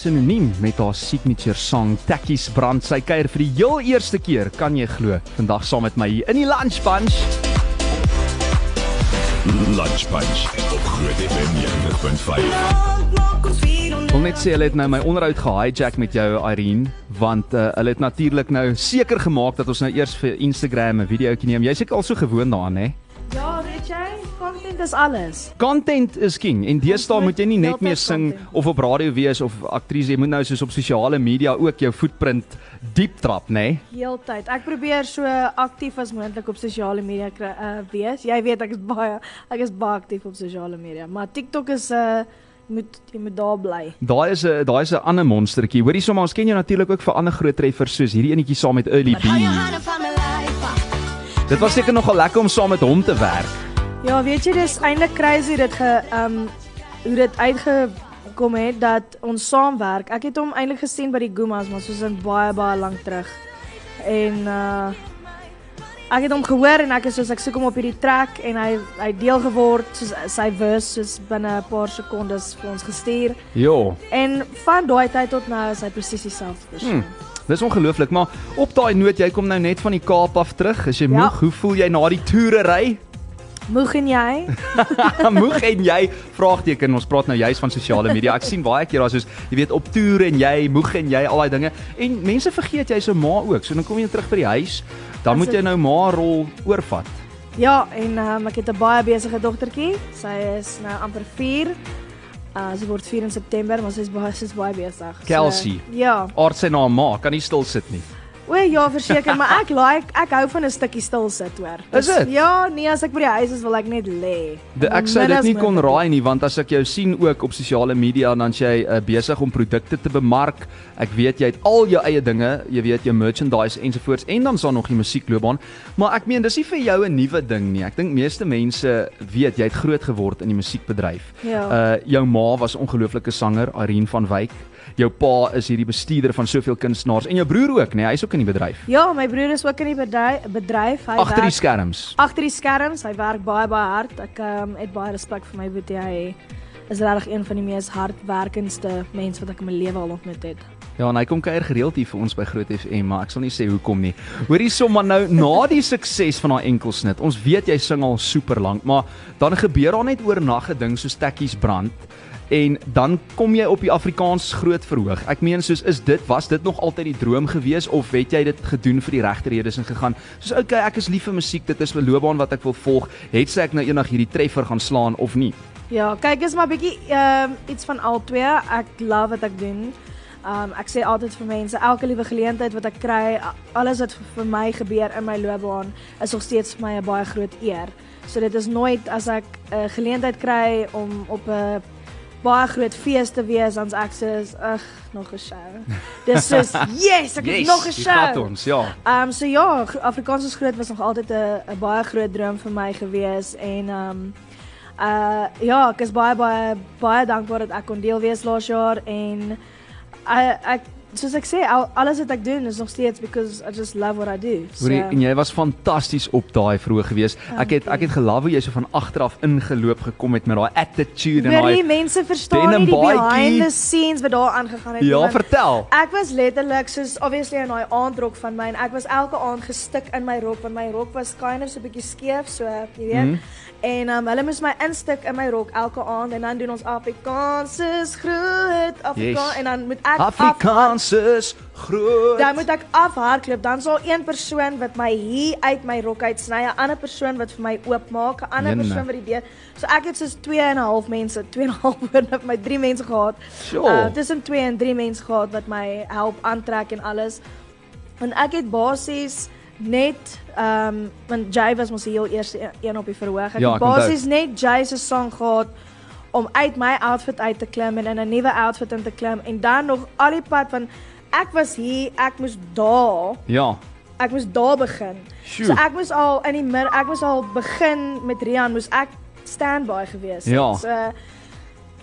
sinoniem met haar signature song Takkies brand. Sy kuier vir die heel eerste keer, kan jy glo, vandag saam met my hier in die Lunch Bunch. Lunch Bunch op Groot FM 90.5. Wil net sê hulle het nou my onderhoud gehijack met jou Irene, want uh, hulle het natuurlik nou seker gemaak dat ons nou eers vir Instagram 'n videoetjie neem. Jy's seker al so gewoond daaraan, hè? Content is alles. Content is king en deesdae moet jy nie net meer sing content. of op radio wees of aktrise, jy moet nou soos op sosiale media ook jou footprint diep trap, nê? Nee? Heeltyd. Ek probeer so aktief as moontlik op sosiale media kry, uh, wees. Jy weet ek is baie ek is baie aktief op sosiale media, maar TikTok is 'n uh, moet jy moet daar bly. Daai is 'n daai is 'n ander monstertjie. Hoorie sommer ons ken jou natuurlik ook vir ander groot treffers soos hierdie enetjie saam met Early B. Dit was seker nogal lekker om saam met hom te werk. Ja, weet jy dis eintlik crazy dit ge um hoe dit uitgekom het dat ons saamwerk. Ek het hom eintlik gesien by die Gumas, maar soos in baie baie lank terug. En uh ek het hom gehoor en ek is soos ek soek hom op hierdie track en hy hy deel geword soos sy verse soos binne 'n paar sekondes vir ons gestuur. Jo. En van daai tyd tot nou is hy presies dieselfde persoon. Hmm. Dis ongelooflik, maar op daai noot jy kom nou net van die Kaap af terug. Is jy Ja. moeg? Hoe voel jy na die toerery? Moeg en jy? moeg en jy? Vraagteken. Ons praat nou juis van sosiale media. Ek sien baie keer daar soos jy weet op toer en jy, moeg en jy, al daai dinge. En mense vergeet jy's 'n ma ook. So dan kom jy terug by die huis, dan moet jy nou ma rol oorvat. Ja, en um, ek het 'n baie besige dogtertjie. Sy is nou amper 4. Uh, sy word 4 in September, maar sy is baie sy is baie besig. So, Kelsey. ja. Aard sy na 'n ma, kan nie stil sit nie. O ja, verseker, maar ek like ek hou van 'n stukkie stil sit hoor. Is dit? Ja, nee, as ek by die huis is wil ek net lê. Ek sou dit nie kon raai nie want as ek jou sien ook op sosiale media dan jy uh, besig om produkte te bemark. Ek weet jy het al jou eie dinge, jy weet jou merchandise ensovoorts en dan is daar nog die musiekloopbaan. Maar ek meen dis nie vir jou 'n nuwe ding nie. Ek dink meeste mense weet jy het groot geword in die musiekbedryf. Ja. Uh jou ma was ongelooflike sanger, Irene van Wyk. Jou pa is hierdie bestuurder van soveel kunstenaars en jou broer ook, nee, hy's ook in die bedryf. Ja, my broer is ook in die bedryf, bedryf. hy Agter die skerms. agter die skerms. Hy werk baie baie hard. Ek um, het baie respek vir my boetie. Hy is regtig een van die mees hardwerkendste mense wat ek in my lewe al ontmoet het. Ja, en hy kom kuier gereeld hier vir ons by Groot FM, maar ek sal nie sê hoekom nie. Hoorie sommer nou na die sukses van daai enkelsnit. Ons weet jy sing al super lank, maar dan gebeur daar net oornag 'n ding soos Tekkies brand en dan kom jy op die Afrikaans groot verhoog. Ek meen soos is dit was dit nog altyd die droom gewees of het jy dit gedoen vir die regte redes en gegaan? Soos okay, ek is lief vir musiek, dit is 'n loopbaan wat ek wil volg. Het sê ek nou eendag hierdie treffer gaan slaan of nie? Ja, kyk, is maar bietjie ehm iets van al twee. Ek love wat ek doen. Um ek sê altyd vir mense, elke liewe geleentheid wat ek kry, alles wat vir- my gebeur in my loopbaan, is nog steeds vir my 'n baie groot eer. So dit is nooit as ek 'n geleentheid kry om op 'n baie groot fees te wees, dan's ek soos, ag, nog 'n show. Dis soos, yes, ek het nog 'n show. ons, ja. Ehm um, so ja, Afrikaans is groot was nog altyd 'n 'n baie groot droom vir my gewees en ehm um, uh ja, ek is baie baie baie dankbaar dat ek kon deel wees laas jaar en uh, ek soos ek sê, al, alles wat ek doen is nog steeds because I just love what I do. So, Hoorie, en jy was fantasties op daai vroeg gewees. Ek het ek het geloof hoe jy so van agter af ingeloop gekom het met daai attitude en Hoorie, daai mense verstaan nie die behind the scenes wat daar aangegaan het nie, Ja, want vertel. Ek was letterlik soos obviously in daai aandrok van my en ek was elke aand gestik in my rok want my rok was kind of so 'n bietjie skeef so jy weet. Mm. En um, hulle moes my instik in my rok elke aand en dan doen ons Afrikaans is groot Afrikaans Yes. en dan moet ek Afrikaans is groot. Dan moet ek afhardloop. Dan sal een persoon wat my hier uit my rok uit sny, 'n ander persoon wat vir my oopmaak, 'n ander Jenne. persoon wat die deur. So ek het soos 2 en 'n half mense, 2 en 'n half woorde vir my 3 mense gehad. Sure. Uh, tussen 2 en 3 mense gehad wat my help aantrek en alles. En ek het basies net ehm um, want Jay was mos die heel eerste een- een op die verhoog. Ek Ja, basies net Jay se song gehad om uit my outfit uit te klim en in 'n nuwe outfit in te klim en dan nog al die pad van ek was hier, ek moes daar, Ja. ek moes daar begin. Sjoe. So ek moes al in die mid, ek moes al begin met Rian, moes ek standby gewees het. Ja. So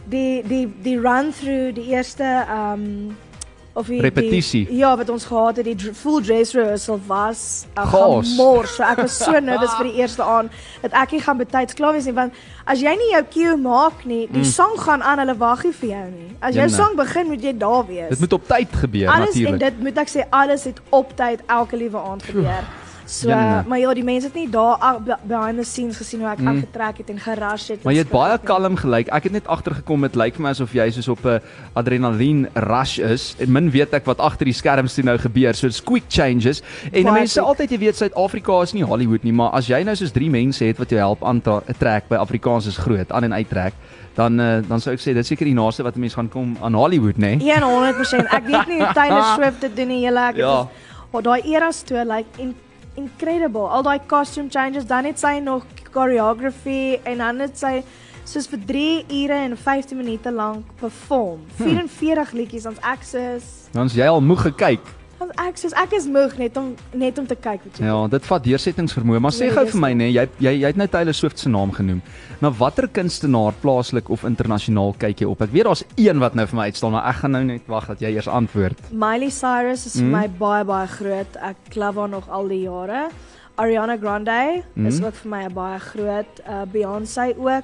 die die die run through die eerste ehm um, of die Repetisie. Die, ja, wat ons gehad het, die full dress rehearsal was 'n Chaos. gemors. So ek was so nervus vir die eerste aand dat ek nie gaan betyds klaar wees nie want as jy nie jou cue maak nie, die mm. song gaan aan, hulle wag nie vir jou nie. As jou song begin, moet jy daar wees. Dit moet op tyd gebeur alles en natuurlik. dit moet ek sê alles het op tyd elke liewe aand gebeur. So, Jenne. maar ja, die mense het nie daar be- behind the scenes gesien hoe ek mm. afgetrek het en gerush het. en Maar jy het baie kalm gelyk. Ek het net agtergekom dit lyk vir my asof jy soos op 'n adrenalien rush is. En min weet ek wat agter die skerms toe nou gebeur. So it's quick changes. En Baie mense quick. altyd jy weet Suid-Afrika is nie Hollywood nie, maar as jy nou soos 3 mense het wat jou help aantrek by Afrikaans is groot, aan en uittrek, dan uh, dan sou ek sê dit is seker die naaste wat 'n mens gaan kom aan Hollywood, nê? Nee? 100%. Ek weet nie hoe Taylor Swift dit doen nie, julle ek Ja. ja. Oh, daai eras toe like in, incredible. Al daai costume changes, dan het sy nog choreography en dan het sy soos vir 3 ure en 15 minute lank perform. 44 liedjies ons ek soos Dan is jy al moeg gekyk. Ons ek soos ek is moeg net om net om te kyk wat jy Ja, dit vat deursettingsvermoë, maar sê Nee, gou vir my nê, jy jy jy het nou Taylor Swift se naam genoem. Na watter kunstenaar plaaslik of internasionaal kyk jy op? Ek weet daar's een wat nou vir my uitstaan, maar ek gaan nou net wag dat jy eers antwoord. Miley Cyrus is vir Mm. my baie baie groot. Ek love haar nog al die jare. Ariana Grande Mm. is ook vir my baie groot. Uh Beyoncé ook.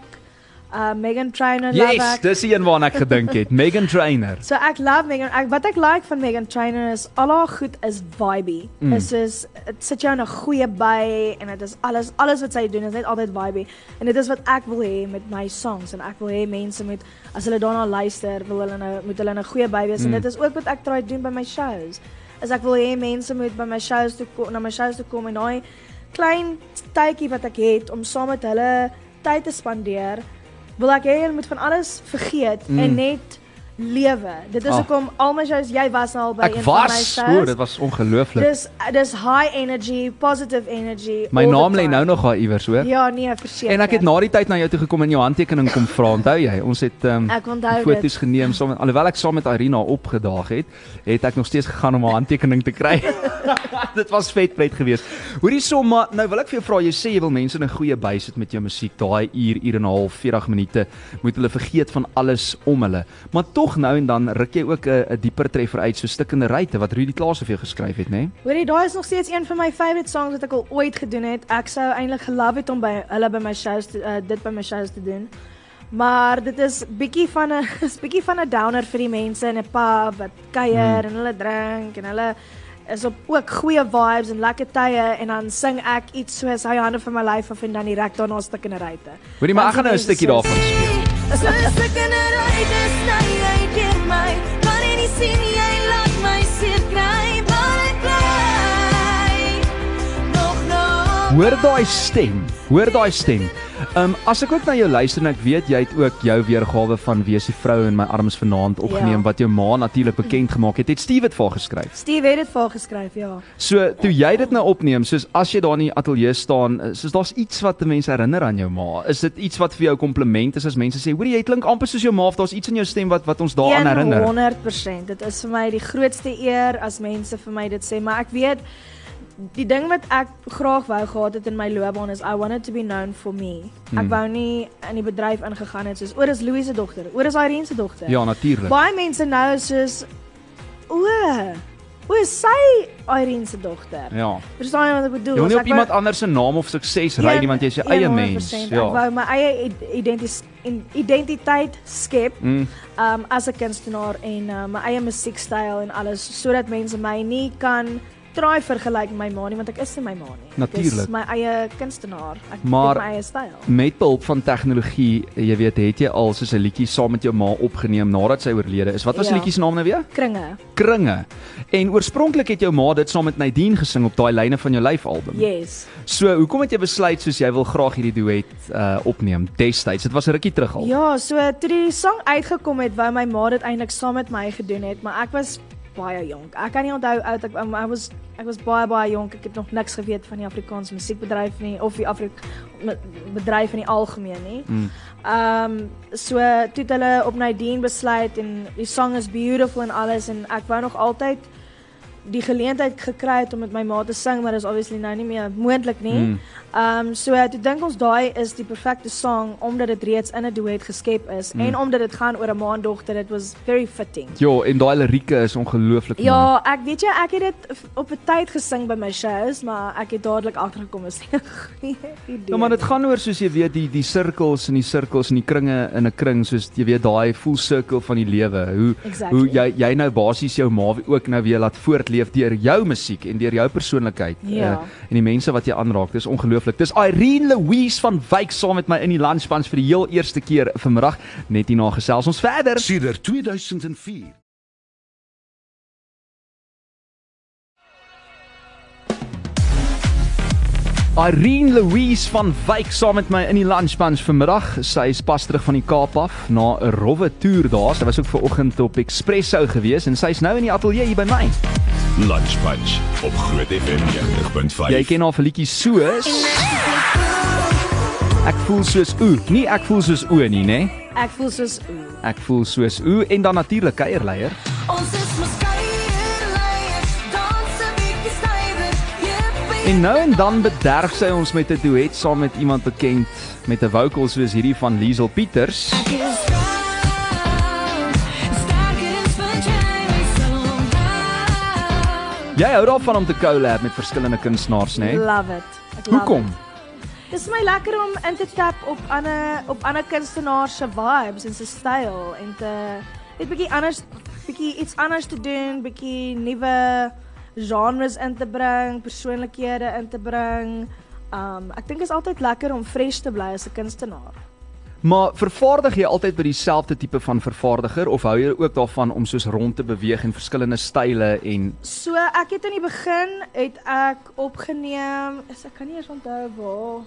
Uh Megan Trainor love Yes, ek. dis die een waarna ek gedink het. Megan Trainor. So ek love Megan. Ek wat ek like van Megan Trainor is al haar goed is vibey. Mm. Is is dit sit jou in 'n goeie by en dit is alles alles wat sy doen is net altyd vibey. En dit is wat ek wil hê met my songs en ek wil hê mense moet as hulle daarna luister, wil hulle nou moet hulle in 'n goeie by wees Mm. en dit is ook wat ek try doen by my shows. Is ek wil hê mense moet by my shows toe kom, na my shows toe kom en daai klein tydjie wat ek het om saam met hulle tyd te spandeer, wil ek hê hulle moet van alles vergeet mm. en net lewe. Dit is Ah. hoekom al my shows jy was al by Ek een van my was, o, shows. dit was ongelooflik. Dis dis high energy, positive energy. My naam lê nou nog daar iewers, hoor. Ja, nee, verseker. En ek het na die tyd na jou toe gekom en jou handtekening kom vra. Onthou jy? Ons het um, Ek foto's dit. geneem saam met alhoewel ek saam met Irina opgedaag het, het ek nog steeds gegaan om 'n handtekening te kry. dit was vet pret geweest. Hoorie som, maar nou wil ek vir jou vra, jy sê jy wil mense in 'n goeie by sit met jou musiek, daai uur, uur en 'n half, 40 minute, moet hulle vergeet van alles om hulle. Maar tog nou en dan ruk jy ook 'n dieper treffer uit, so Stikkende Ryte wat Rudy Klaas vir jou geskryf het, né? Nee? Hoorie, daai is nog steeds een van my favorite songs wat ek al ooit gedoen het. Ek sou eintlik gelove het om by hulle by my shows te, uh, dit by my shows te doen. Maar dit is bietjie van 'n is bietjie van 'n downer vir die mense in 'n pub wat kuier Hmm. en hulle drink en hulle is op ook goeie vibes en lekker tye en dan sing ek iets soos hy hande van my lyf af en dan direk daarna stik in 'n ryte. Hoorie, maar ek gaan nou 'n stukkie daarvan speel. So stuck in a ride, sny jy deur my. Kan jy nie sien jy Hoor daai stem. Hoor daai stem. Um as ek ook na jou luister en ek weet jy het ook jou weergawe van Wees die vrou in my arms vanaand opgeneem Ja. wat jou ma natuurlik bekend gemaak het. Het Steve dit vir geskryf. Steve het dit vir geskryf, ja. So toe jy dit nou opneem, soos as jy daar in die ateljee staan, eh, soos daar's iets wat mense herinner aan jou ma. Is dit iets wat vir jou kompliment is as mense sê, "Hoor jy klink amper soos jou ma of daar's iets in jou stem wat wat ons daaraan herinner." 100%. Dit is vir my die grootste eer as mense vir my dit sê, maar ek weet die ding wat ek graag wou gehad het in my loopbaan is I wanted to be known for me. Hmm. Ek wou nie in die bedryf ingegaan het soos oor is Louise se dogter, oor is Irene se dogter. Ja, natuurlik. Baie mense nou is soos o, o, is sy Irene se dogter. Ja. Verstaan jy wat ek bedoel? Jy wil nie op iemand wou- anders se naam of sukses ry nie want jy's 'n eie mens. 100%. Ek Ja. wou my eie id- identis- in- identiteit skep Mm. um as 'n kunstenaar en uh, my eie musiekstyl en alles sodat mense my nie kan try vergelyk met my ma nie want ek is nie my ma nie. Ek Natuurlijk. is my eie kunstenaar. Ek Maar- het my eie styl. Met behulp van tegnologie, jy weet, het jy al soos 'n liedjie saam met jou ma opgeneem nadat sy oorlede is. Wat was die Ja. liedjie se naam nou weer? Kringe. Kringe. En oorspronklik het jou ma dit saam met Nadine gesing op daai lyne van jou lyf album. Yes. So, hoekom het jy besluit soos jy wil graag hierdie duet uh opneem destyds? Dit was 'n rukkie terug al. Ja, so toe die song uitgekom het, wou my ma dit eintlik saam met my gedoen het, maar ek was baie jonk. Ek kan nie onthou oud ek um, ek was ek was baie baie jonk. Ek het nog niks geweet van die Afrikaanse musiekbedryf nie of die Afrik me- bedryf in die algemeen nie. Mm. Um so toe het hulle op Nadine besluit en die song is beautiful en alles en ek wou nog altyd die geleentheid gekry het om met my ma te sing, maar dis obviously nou nie meer moontlik nie. Mm. Ehm um, so toe dink ons daai is die perfekte song omdat dit reeds in 'n duet geskep is mm. en omdat dit gaan oor 'n ma en dogter, it was very fitting. Ja, en daai lirieke is ongelooflik mooi. Ja, ek weet jy, ek het dit op 'n tyd gesing by my shows, maar ek het dadelik agtergekom is nie 'n goeie idee. Ja, maar dit gaan oor soos jy weet die die sirkels en die sirkels en die kringe in 'n kring soos jy weet daai full circle van die lewe. Hoe Exactly. hoe jy jy nou basies jou ma ook nou weer laat voortleef deur jou musiek en deur jou persoonlikheid Ja. en die mense wat jy aanraak. Dis ongelooflik. Dis Irene Louise van Wyk saam met my in die lunchpans vir die heel eerste keer vanmiddag. Net hierna gesels ons verder. Sedert 2004. Irene Louise van Wyk saam met my in die lunchpans vanmiddag. Sy is pas terug van die Kaap af na 'n rowwe toer daar. Sy was ook ver oggend op Expresso gewees en sy's nou in die ateljee hier by my. Lunch Punch op Groot FM 90.5. Jy ken haar vir liedjies soos Ek voel soos oe. Nie ek voel soos o nie, nê? ek voel soos ooh. Ek voel soos oe en dan natuurlik kuierleier. Ons is mos kuierleiers, En nou en dan bederf sy ons met 'n duet saam met iemand bekend met 'n vocal soos hierdie van Liesel Pieters. Jy hou daarvan om te collab met verskillende kunstenaars, nê? Love it. Ek love Hoekom? it. Dis my lekker om in te tap op ander op ander kunstenaars se vibes en se styl en te net bietjie anders bietjie iets anders te doen, bietjie nuwe genres in te bring, persoonlikhede in te bring. Um ek dink is altyd lekker om fresh te bly as 'n kunstenaar. Maar vervaardig jy altyd by dieselfde tipe van vervaardiger of hou jy ook daarvan om soos rond te beweeg en verskillende style en So ek het in die begin het ek opgeneem, is ek kan nie eens onthou waar.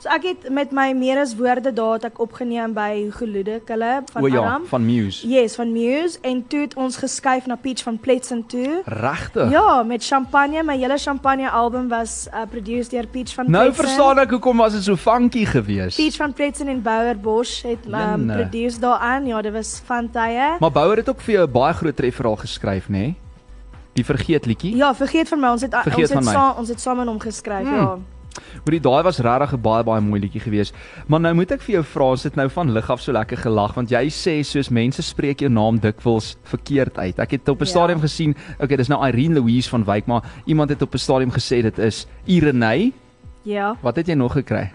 So ek het met my Meeres woorde daar het ek opgeneem by Gelude Club van o ja, Aram. van Muse? Yes, van Muse en toe het ons geskuif na Peach van Pletzen toe. Regtig? Ja, met Champagne, my hele Champagne album was uh, produced deur Peach van Nou Pletzen. verstaan ek hoekom was dit so funky geweest. Peach van Pletzen en Bouwer Bosch het um, Jenne. produced daaraan. Ja, dit was van tye. Maar Bouwer het ook vir jou 'n baie groot treffer al geskryf, nê? Die vergeet liedjie. Ja, vergeet van my, ons het Vergeet ons het saam ons het saam met hom geskryf, Hmm. ja. Hoorie, daai was regtig 'n baie baie mooi liedjie geweest. Maar nou moet ek vir jou vra, ons het nou van lig af so lekker gelag want jy sê soos mense spreek jou naam dikwels verkeerd uit. Ek het op 'n Ja. stadium gesien, okay, dis nou Irene Louise van Wyk, maar iemand het op 'n stadium gesê dit is Irene. Ja. Wat het jy nog gekry?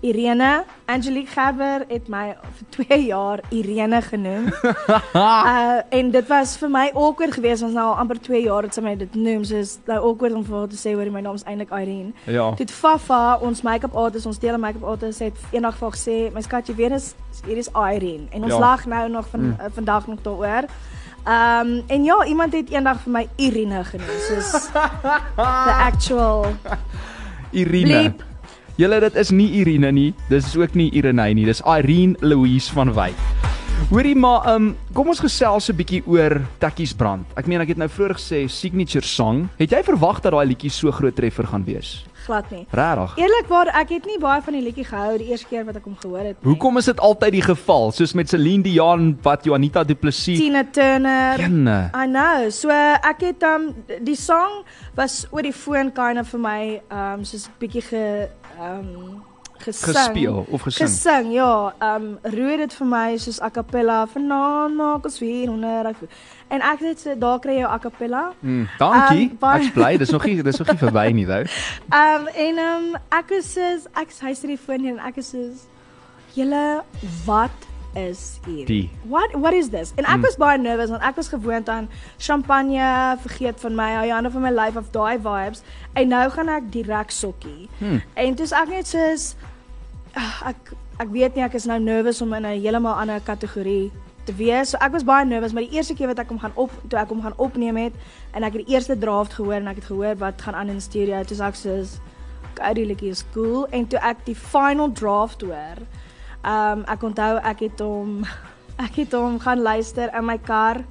Irene, Angelique Gerber het my vir 2 jaar Irene genoem. uh en dit was vir my awkward geweest want nou al amper 2 jaar het sy my dit noem. So is nou awkward om vir haar te sê hoor my naam is eintlik Irene. Ja. Toe het Fafa, ons make-up artist, ons deel make-up artist het eendag vir haar gesê, "My skat, jy weet is hier is Irene." En ons Ja. lag nou nog van Mm. mm. uh, vandag nog daaroor. Ehm um, en ja, iemand het eendag vir my Irene genoem, soos the actual Irene. bleep. Julle dit is nie Irene nie. Dis is ook nie Irene nie. Dis Irene Louise van Wyk. Hoorie maar, um, kom ons gesels 'n bietjie oor Tekkies brand. Ek meen ek het nou vroeër gesê signature song. Het jy verwag dat daai liedjie so groot treffer gaan wees? Glad nie. Regtig? Eerlikwaar, ek het nie baie van die liedjie gehou die eerste keer wat ek hom gehoor het. nie. Hoekom is dit altyd die geval? Soos met Celine Dion wat Juanita Du Plessis. Tina Turner. Jenne. I know. So ek het um die song was oor die foon kind of vir my um soos bietjie ge um gesing. Gespeel of gesing? Gesing, ja. Um roer dit vir my soos a cappella vanaand maak ons weer honderd. ek- En ek het so daar kry jy a cappella. Mm, dankie. Um, baie- Ek's bly. Dis nog nie dis nog nie verby nie, though. Um en um ek was soos ek hy sit die foon hier en ek is soos julle wat is hier? Die. What what is this? En ek Mm. was baie nervous want ek was gewoond aan champagne, vergeet van my, Ayana van my life of daai vibes. En nou gaan ek direk sokkie. Hmm. En dis ek net soos ek ek weet nie ek is nou nervous om in 'n heeltemal ander kategorie te wees. So ek was baie nervous, maar die eerste keer wat ek hom gaan op toe ek hom gaan opneem het en ek het die eerste draft gehoor en ek het gehoor wat gaan aan in studio, toe sê ek soos okay, die liedjie is cool en toe ek die final draft hoor. Um ek onthou ek het hom ek het hom gaan luister in my kar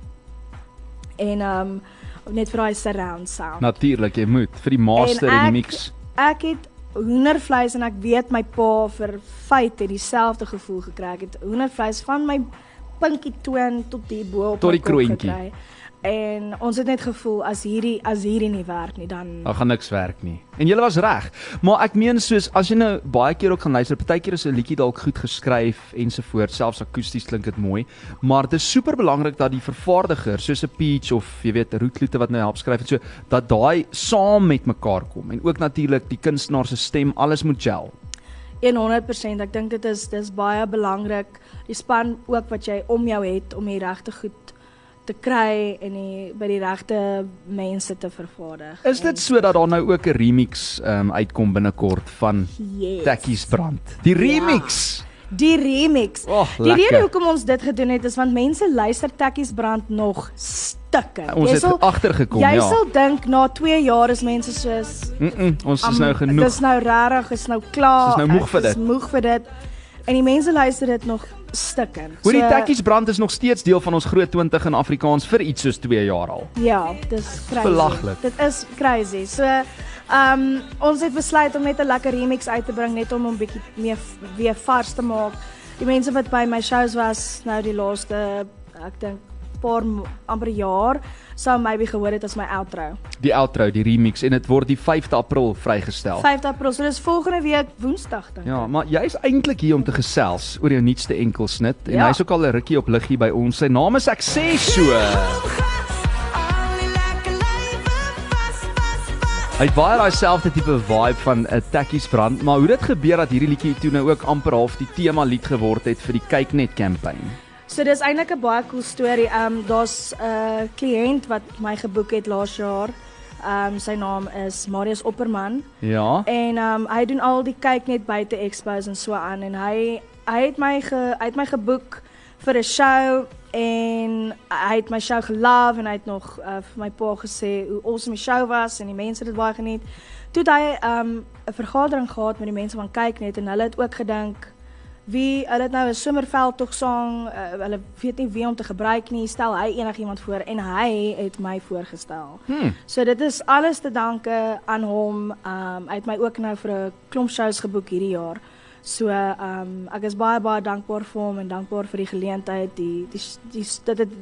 en um net vir daai surround sound. Natuurlik, jy moet vir die master en, En die ek- mix. Ek het hoendervleis en ek weet my pa vir feit het dieselfde gevoel gekry. Ek het hoendervleis van my pinkie toon tot die bo op Tot die kroontjie. gekry. En ons het net gevoel as hierdie as hierdie nie werk nie dan Daar gaan niks werk nie. En jy was reg. Maar ek meen soos as jy nou baie keer ook gaan luister, partykeer is 'n liedjie dalk goed geskryf ensovoorts, selfs akoesties klink dit mooi, maar dit is super belangrik dat die vervaardiger, soos 'n Peach of jy weet Rootlute wat nou help skryf en so, dat daai saam met mekaar kom en ook natuurlik die kunstenaar se stem, alles moet gel. 100%. Ek dink dit is dis baie belangrik die span ook wat jy om jou het om die regte goed te kry en die by die regte mense te vervaardig. Is dit so dat daar nou ook 'n remix um, uitkom binnekort van yes. Tekkies brand? Die remix. Die remix. Oh, die lekker. rede hoekom ons dit gedoen het is want mense luister Tekkies brand nog stukke. Ons Jy het agtergekom, Jy ja. sal dink na 2 jaar is mense soos Mm -mm, ons is Am, nou genoeg. Dis nou regtig, is nou klaar. Ons is nou moeg vir Ek is dit. moeg vir dit. En die mense luister dit nog stukken. Hoor die Tekkies brand is nog steeds deel van ons groot 20 in Afrikaans vir iets soos 2 jaar al. Ja, dis crazy. Belaglik. Dit is crazy. So, ehm um, ons het besluit om net 'n lekker remix uit te bring net om hom bietjie meer weer vars te maak. Die mense wat by my shows was nou die laaste ek dink paar amper jaar sou maybe gehoor het as my outro. Die outro, die remix en dit word die 5de April vrygestel. 5 April. So dis volgende week Woensdag dink Ja, ek. maar jy's eintlik hier om te gesels oor jou nuutste enkelsnit en Ja. hy's ook al 'n rukkie op liggie by ons. Sy naam is ek sê so. Hy het baie daai selfde tipe vibe van 'n Tekkies brand, maar hoe dit gebeur dat hierdie liedjie toe nou ook amper half die tema lied geword het vir die Kyk net kampanje. So dis eintlik 'n baie cool storie. Ehm um, daar's 'n uh, kliënt wat my geboek het laas jaar. Ehm um, sy naam is Marius Opperman Ja. en ehm um, hy doen al die kyk net buite expos en so aan en hy hy het my ge, hy het my geboek vir 'n show en hy het my show gelove en hy het nog uh, vir my pa gesê hoe awesome die show was en die mense het dit baie geniet. Toe het hy ehm um, 'n vergadering gehad met die mense van kyk net en hulle het ook gedink wie hulle het nou 'n somerveld tog sang, uh, hulle weet nie wie om te gebruik nie, stel hy enigiemand voor en hy het my voorgestel. Hm. So dit is alles te danke aan hom. Um, hy het my ook nou vir 'n klomp shows geboek hierdie jaar. So um, ek is baie baie dankbaar vir hom en dankbaar vir die geleentheid. Die die, die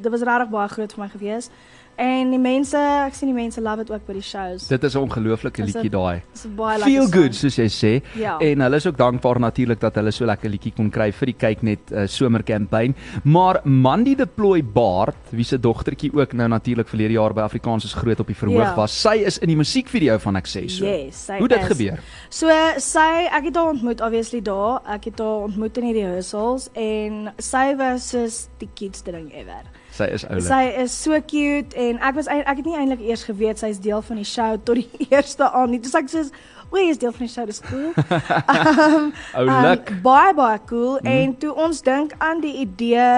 dit was regtig baie groot vir my gewees. En die mense, ek sien die mense love dit ook by die shows. Dit is 'n ongelooflike liedjie daai. Dis 'n baie Feel lekker good song. soos jy sê. Ja. En hulle is ook dankbaar natuurlik dat hulle so lekker liedjie kon kry vir die kyk net uh, somerkampanje. Maar Mandy Deploy Baard, wie se dogtertjie ook nou natuurlik verlede jaar by Afrikaans is groot op die verhoog Ja. was. Sy is in die musiekvideo van ek sê so. Yes, sy Hoe dit is. gebeur? So sy ek het haar ontmoet obviously daar. Ek het haar ontmoet in die rehearsals en sy was soos die cutest ding ever. Sy is oulik. Sy is so cute en ek was ek het nie eintlik eers geweet sy is deel van die show tot die eerste aand nie. Dis ek soos, "O, jy is deel van die show, dis cool." um, Oulik. Um, baie baie cool mm. en toe ons dink aan die idee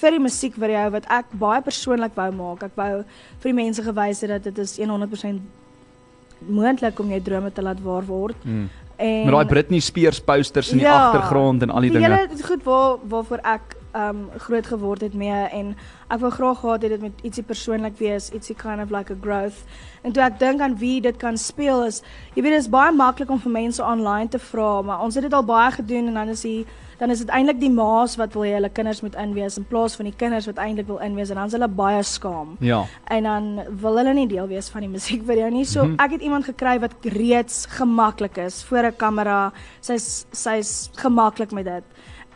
vir die musiekvideo wat ek baie persoonlik wou maak. Ek wou vir die mense gewys het dat dit is 100% moontlik om jou drome te laat waar word. Mm. En Met daai Britney Spears posters in die Ja, agtergrond en al die die dinge. hele goed waar waarvoor ek um groot geword het mee en ek wou graag gehad het dit met ietsie persoonlik wees, ietsie kind of like a growth. En toe ek dink aan wie dit kan speel is, jy weet dit is baie maklik om vir mense online te vra, maar ons het dit al baie gedoen en dan is die dan is dit eintlik die ma's wat wil hê hulle kinders moet inwees in plaas van die kinders wat eintlik wil inwees en dan is hulle baie skaam. Ja. En dan wil hulle nie deel wees van die musiekvideo nie. So Mhm. ek het iemand gekry wat reeds gemaklik is voor 'n kamera. Sy's sy's gemaklik met dit.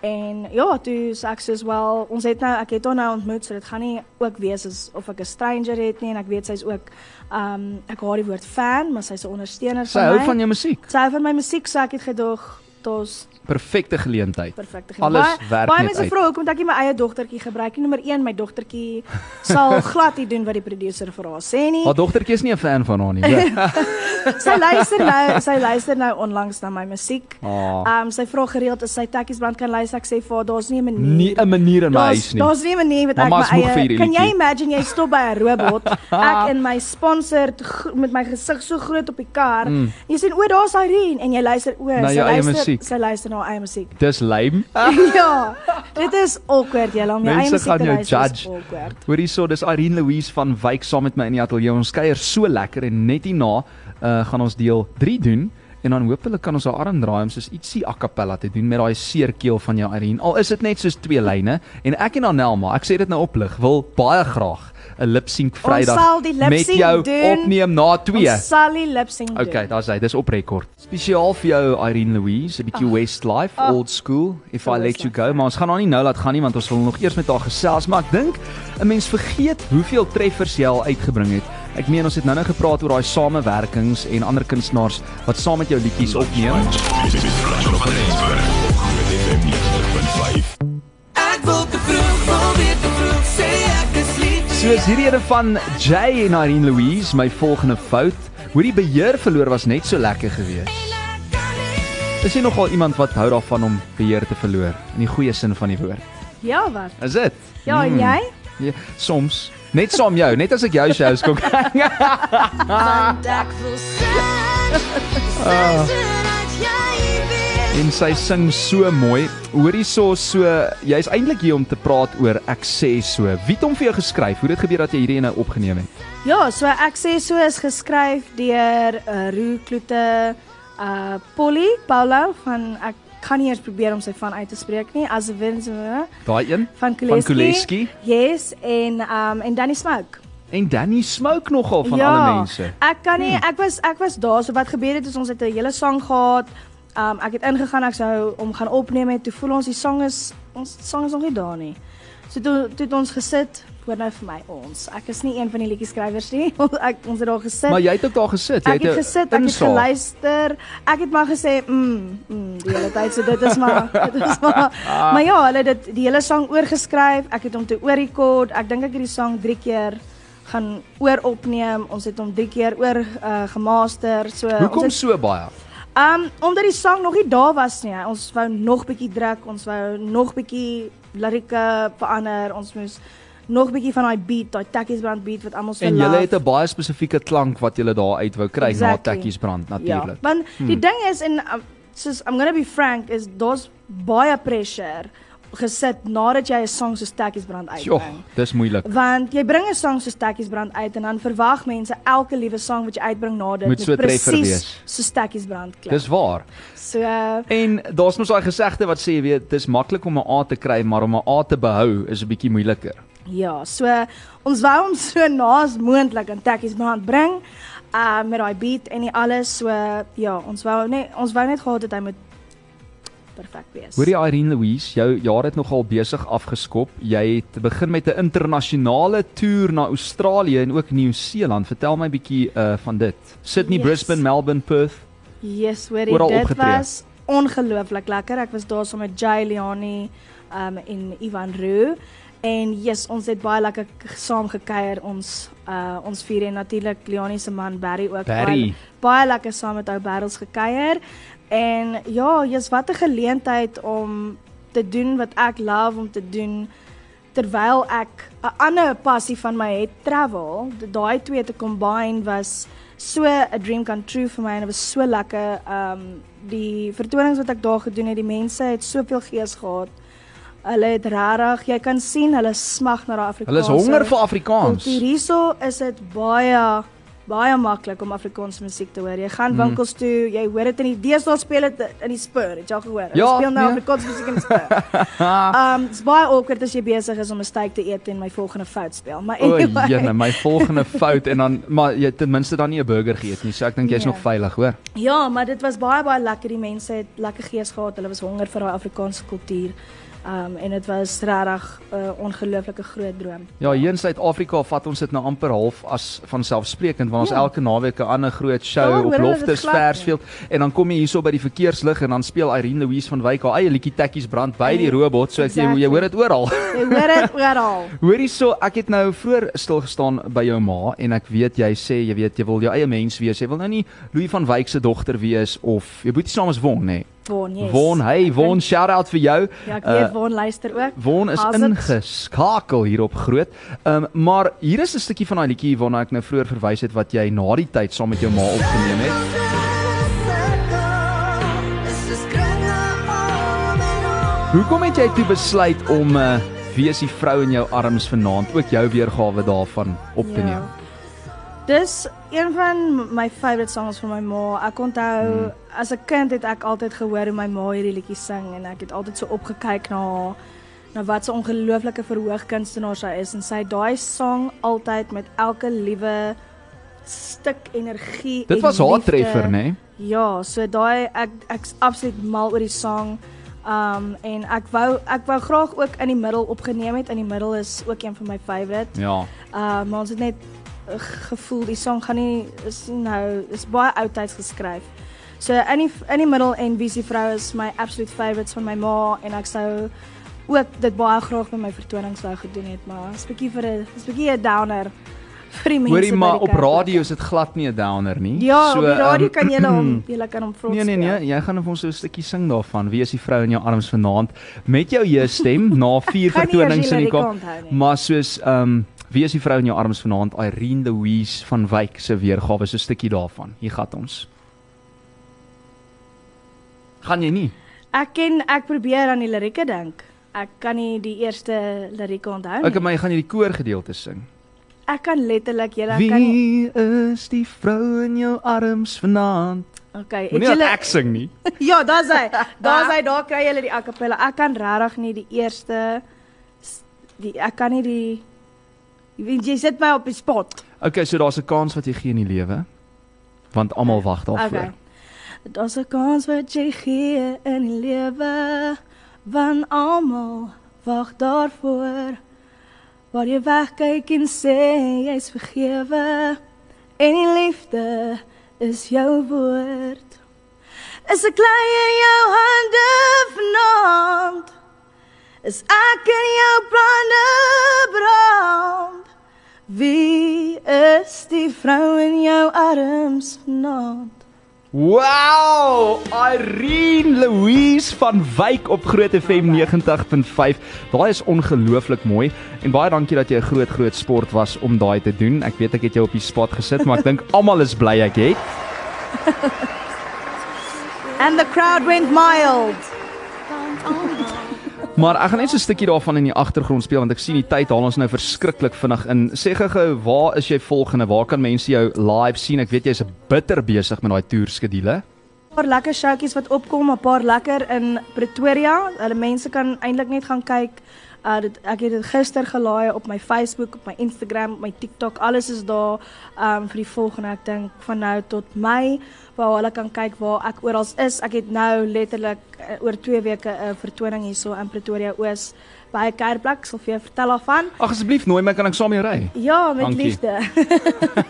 En ja, toe sê ek soos wel, ons het nou ek het haar nou ontmoet, so dit gaan nie ook wees as of ek 'n stranger het nie en ek weet sy's ook um ek haat die woord fan, maar sy's 'n ondersteuner Sy van hou my. van jou musiek. Sy hou van my musiek, so ek het gedog dit's Perfekte geleentheid. perfekte Alles Baie- werk Baie net mense uit. vra hoekom ek nie my eie dogtertjie gebruik nie. Nommer 1, my dogtertjie sal glad nie doen wat die producer vir haar sê nie. Haar dogtertjie is nie 'n fan van haar nie. sy luister nou, sy luister nou onlangs na my musiek. Ah. Ehm um, sy vra gereeld as sy Tekkies brand kan luister. Ek sê vir haar daar's nie 'n manier. Nie 'n manier in my huis nie. daar's nie 'n manier wat ek Mama my eie Kan jy imagine jy stop by 'n robot, ek in my sponsored gro- met my gesig so groot op die kar. Mm. Jy sien o, daar's Irene en jy luister o, sy luister sy luister na haar eie musiek. Dis lame. ja, dit is awkward julle om jou eie Mense musiek gaan te jou luister. is judge. awkward. Hoor hierso, dis Irene Louise van Wyk saam met my in die ateljee. Ons kuier so lekker en net hierna uh, gaan ons deel 3 doen en dan hoop hulle kan ons haar arm draai om soos ietsie a cappella te doen met daai seerkeel van jou Irene. Al is dit net soos twee lyne en ek en Anelma, ek sê dit nou oplig, wil baie graag 'n lip sync Vrydag met jou doen. opneem na 2. Ons sal die lip sync doen. Okay, daar's hy. Dis op rekord. Spesiaal vir jou Irene Louise, 'n bietjie Westlife, Ag. old school. If So I let you go, maar ons gaan haar nie nou laat gaan nie want ons wil nog eers met haar gesels, maar ek dink 'n mens vergeet hoeveel treffers jy al uitgebring het. Ek meen ons het nou-nou gepraat oor daai samewerkings en ander kunstenaars wat saam met jou liedjies opneem. Dit is Flash op Rensburg op Groot FM 90.5. Ek wil te vroeg, wil weer te vroeg sê ek is lief. Soos hierdie ene van Jay en Irene Louise, my volgende fout. Hoe die beheer verloor was net so lekker geweest. Is jy nogal iemand wat hou daarvan om beheer te verloor in die goeie sin van die woord? Ja, wat? Is dit? Ja, en Hmm. jy? Ja, soms. Net saam jou, net as ek jou shows kom kyk. Ek voel weet. en sy sing so mooi. Hoorie so so, jy's eintlik hier om te praat oor ek sê so. Wie het hom vir jou geskryf? Hoe het dit gebeur dat jy hierdie ene opgeneem het? Ja, so ek sê so is geskryf deur uh, Roo Kloete, uh Polly Paulo van ek kan nie eers probeer om sy van uit te spreek nie. As wins Daai een van van Kuleski. Yes, en um en Danny Smoke. en Danny Smoke nogal van ja, alle mense. Ek kan nie ek was ek was daar so wat gebeur het is ons het 'n hele sang gehad. Um ek het ingegaan ek sou om gaan opneem het. Toe voel ons die sang is ons sang is nog nie daar nie. So toe toe het ons gesit, hoor nou vir my ons. Ek is nie een van die liedjie skrywers nie. ek ons het daar gesit. Maar jy het ook daar gesit. Jy Ek het gesit, ek het insaag. geluister. Ek het maar gesê, mm, mm, die hele tyd so dit is maar dit is maar. Maar ja, hulle het dit die hele sang oorgeskryf. Ek het hom toe oorrekord. Ek dink ek het die sang 3 keer gaan ooropneem. Ons het hom 3 keer oor uh, gemaster. So Hoekom ons het, so baie? um omdat die sang nog nie daar was nie. Ons wou nog bietjie druk, ons wou nog bietjie lirieke verander. Ons moes nog bietjie van daai beat, daai Takkies Brand beat wat almal so En love. julle het 'n baie spesifieke klank wat julle daar uit wou kry Exactly. na Tekkies brand natuurlik. Ja, want die Hmm. ding is en um, soos I'm going to be frank is daar's baie pressure gesit nadat jy 'n song soos Takkies Brand uitbring. dis moeilik. Want jy bring 'n song soos Takkies Brand uit en dan verwag mense elke liewe song wat jy uitbring na dit Moet so presies wees. soos Takkies Brand klink. Dis waar. so uh, En daar's mos daai gesegde wat sê jy weet, dis maklik om 'n A te kry, maar om 'n A te behou is 'n bietjie moeiliker. Ja, so ons wou hom so naas moontlik aan Takkies Brand bring. Uh met daai beat en die alles so ja, ons wou net ons wou net gehad het hy moet perfek wees. Hoorie Irene Louise, jou jaar het nogal besig afgeskop. Jy het begin met 'n internasionale toer na Australië en ook Nieu-Seeland. Vertel my 'n bietjie uh van dit. Sydney, Yes. Brisbane, Melbourne, Perth. Yes, hoorie, dit opgetree. was ongelooflik lekker. Ek was daar saam met Jay Leoni um en Ivan Roo en yes, ons het baie lekker saam gekuier. Ons uh ons vier en natuurlik Leoni se man Barry ook Barry. baie, baie lekker saam met ou Barrels gekuier. En ja, yes, wat 'n geleentheid om te doen wat ek love om te doen terwyl ek 'n ander passie van my het travel. Daai twee te combine was so 'n dream come true vir my en dit was so lekker. Um die vertonings wat ek daar gedoen het, die mense het soveel gees gehad. Hulle het regtig, jy kan sien hulle smag na daai Afrikaanse. Hulle is honger vir Afrikaans. Kultuur hierso is dit baie baie maklik om Afrikaanse musiek te hoor. Jy gaan Mm. winkels toe, jy hoor dit in die deesdae speel dit in die Spur, het jy al gehoor? Hulle Ja, speel nou nee. Afrikaanse musiek in die Spur. Um dit's baie awkward as jy besig is om 'n steak te eet en my volgende fout speel. Maar O, anyway. jene, my volgende fout en dan maar jy ten minste dan nie 'n burger geëet nie. So ek dink jy's Nee. nog veilig, hoor. Ja, maar dit was baie baie lekker. Die mense het lekker gees gehad. Hulle was honger vir daai Afrikaanse kultuur. Um en dit was regtig 'n uh, ongelooflike groot droom. Ja, hier in Suid-Afrika vat ons dit nou amper half as van selfsprekend want ons Ja. elke naweek 'n ander groot show Ja, op hoor Loftus nie. Versfield en dan kom jy hierso by die verkeerslig en dan speel Irene Louise van Wyk haar eie liedjie Tekkies brand by die Ja, robot so ek jy, exactly. jy hoor dit oral. Jy hoor dit oral. Hoorie so, ek het nou vroeër stil gestaan by jou ma en ek weet jy sê jy weet jy wil jou eie mens wees. Jy wil nou nie Louis van Wyk se dogter wees of jou boetie se naam is Won, nê? Von, yes. Won, hey Won, dink- shout out vir jou. Ja, ek weet Uh, Von luister ook. Won is it? ingeskakel hier op groot. Ehm um, maar hier is 'n stukkie van daai liedjie waarna ek nou vroeër verwys het wat jy na die tyd saam met jou ma opgeneem het. Hoekom het jy toe besluit om uh wie is die vrou in jou arms vanaand ook jou weergawe daarvan op te neem? Dis een van my favourite songs van my ma. Ek onthou hmm. as 'n kind het ek altyd gehoor hoe my ma hierdie liedjie sing en ek het altyd so opgekyk na haar na wat 'n ongelooflike verhoogkunstenaar sy is en sy het daai sang altyd met elke liewe stuk energie Dit en was haar treffer, né? Nee? Ja, so daai ek ek's absoluut mal oor die sang. Um en ek wou ek wou graag ook in die middel opgeneem het. In die middel is ook een van my favourite. Ja. Uh maar ons het net gevoel die sang gaan nie is nou is baie oudtyds geskryf. So in die in die middel en Visie vrou is my absolute favourites van my ma en ek sou ook dit baie graag met my vertonings wou gedoen het, maar is bietjie vir 'n is bietjie 'n downer vir die mense. Hoorie maar op radio is dit glad nie 'n downer nie. Ja, so, op die radio ehm, kan jy hom jy kan hom vroeg Nee nee nee, jy gaan vir ons so 'n stukkie sing daarvan. Wie is die vrou in jou arms vanaand met jou jeug stem na vier vertonings in die kop. Maar soos ehm um, wie is die vrou in jou arms vanaand? Irene Louise van Wyk se weergawe so 'n stukkie daarvan. Hier gaan ons. Gaan jy nie? Ek ken ek probeer aan die lirieke dink. Ek kan nie die eerste lirieke onthou nie. Okay, maar jy gaan hierdie koor gedeelte sing. Ek kan letterlik julle kan. Wie is die vrou in jou arms vanaand? Okay, het julle ek sing nie. Ja, daar's hy. Daar's hy. Daar kry julle die a cappella. Ek kan regtig nie die eerste die ek kan nie die Jy weet jy sit my op die spot. Okay, so daar's 'n kans wat jy gee in die lewe. Want almal wag daarvoor. Okay. Daar's 'n kans wat jy gee in die lewe van almal wag daarvoor. Waar jy wegkyk en sê jy's vergewe en die liefde is jou woord. Is ek klei in jou hande vanaand? Is ek in jou planne brand? Wie is die vrou in jou arms vanaand? Wow! Irene Louise van Wyk op Groot FM 90.5. Daai is ongelooflik mooi en baie dankie dat jy 'n groot groot sport was om daai te doen. Ek weet ek het jou op die spot gesit, maar ek dink almal is bly ek het. And the crowd went mild. Maar ek gaan net so 'n stukkie daarvan in die agtergrond speel want ek sien die tyd haal ons nou verskriklik vinnig in. Sê gou-gou, waar is jy volgende? Waar kan mense jou live sien? Ek weet jy's bitter besig met daai toerskedule. 'n Paar lekker showtjies wat opkom, 'n paar lekker in Pretoria. Hulle mense kan eintlik net gaan kyk. Uh dit ek het dit gister gelaai op my Facebook, op my Instagram, op my TikTok. Alles is daar um vir die volgende, ek dink van nou tot Mei waar hulle kan kyk waar ek oral is. Ek het nou letterlik uh, oor 2 weke 'n vertoning hierso in Pretoria Oos by 'n kuierplek. Ek sal vir jou vertel daarvan. Ag asseblief nooi my kan ek saam jou ry. Ja, met Dankie. liefde.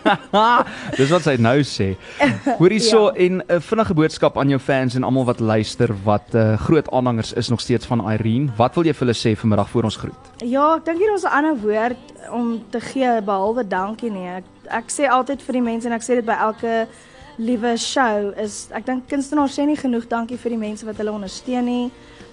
Dis wat sy nou sê. Hoor hierso ja. en 'n uh, vinnige boodskap aan jou fans en almal wat luister wat uh, groot aanhangers is nog steeds van Irene. Wat wil jy vir hulle sê vanmiddag voor ons groet? Ja, ek dink hier is 'n ander woord om te gee behalwe dankie nie. Ek ek sê altyd vir die mense en ek sê dit by elke liewe show is ek dink kunstenaars sê nie genoeg dankie vir die mense wat hulle ondersteun nie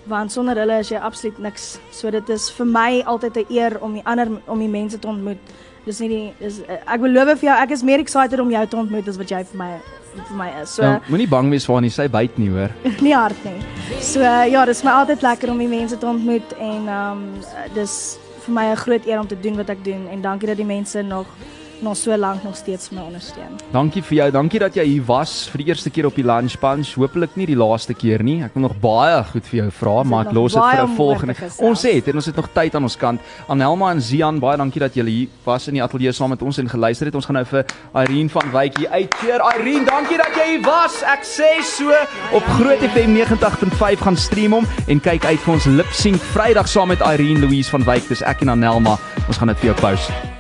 want sonder hulle is jy absoluut niks. So dit is vir my altyd 'n eer om die ander om die mense te ontmoet. Dis nie die dis ek beloof vir jou ek is meer excited om jou te ontmoet as wat jy vir my vir my is. So Ja, Moenie bang wees vir haar nie, sy byt nie, hoor. nie hard nie. So ja, dis my altyd lekker om die mense te ontmoet en ehm um, dis vir my 'n groot eer om te doen wat ek doen en dankie dat die mense nog nog so lank nog steeds my ondersteun. Dankie vir jou. Dankie dat jy hier was vir die eerste keer op die Lunch Punch. Hoopelik nie die laaste keer nie. Ek wil nog baie goed vir jou vra, maar ek los dit vir 'n volgende. Ons het en ons het nog tyd aan ons kant. Anelma en Zian, baie dankie dat julle hier was in die ateljee saam met ons en geluister het. Ons gaan nou vir Irene van Wyk hier uitkeer. Irene, dankie dat jy hier was. Ek sê so op Groot FM 90.5 gaan stream hom en kyk uit vir ons lip sync Vrydag saam met Irene Louise van Wyk. Dis ek en Anelma. Ons gaan dit vir jou post.